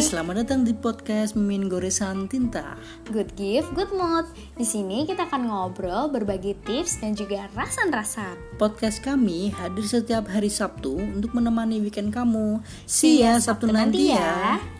selamat datang di podcast Mimin Goresan Tinta. Good gift, good mood. Di sini kita akan ngobrol, berbagi tips dan juga rasan-rasan. Podcast kami hadir setiap hari Sabtu untuk menemani weekend kamu. See ya, ya Sabtu nanti ya. ya.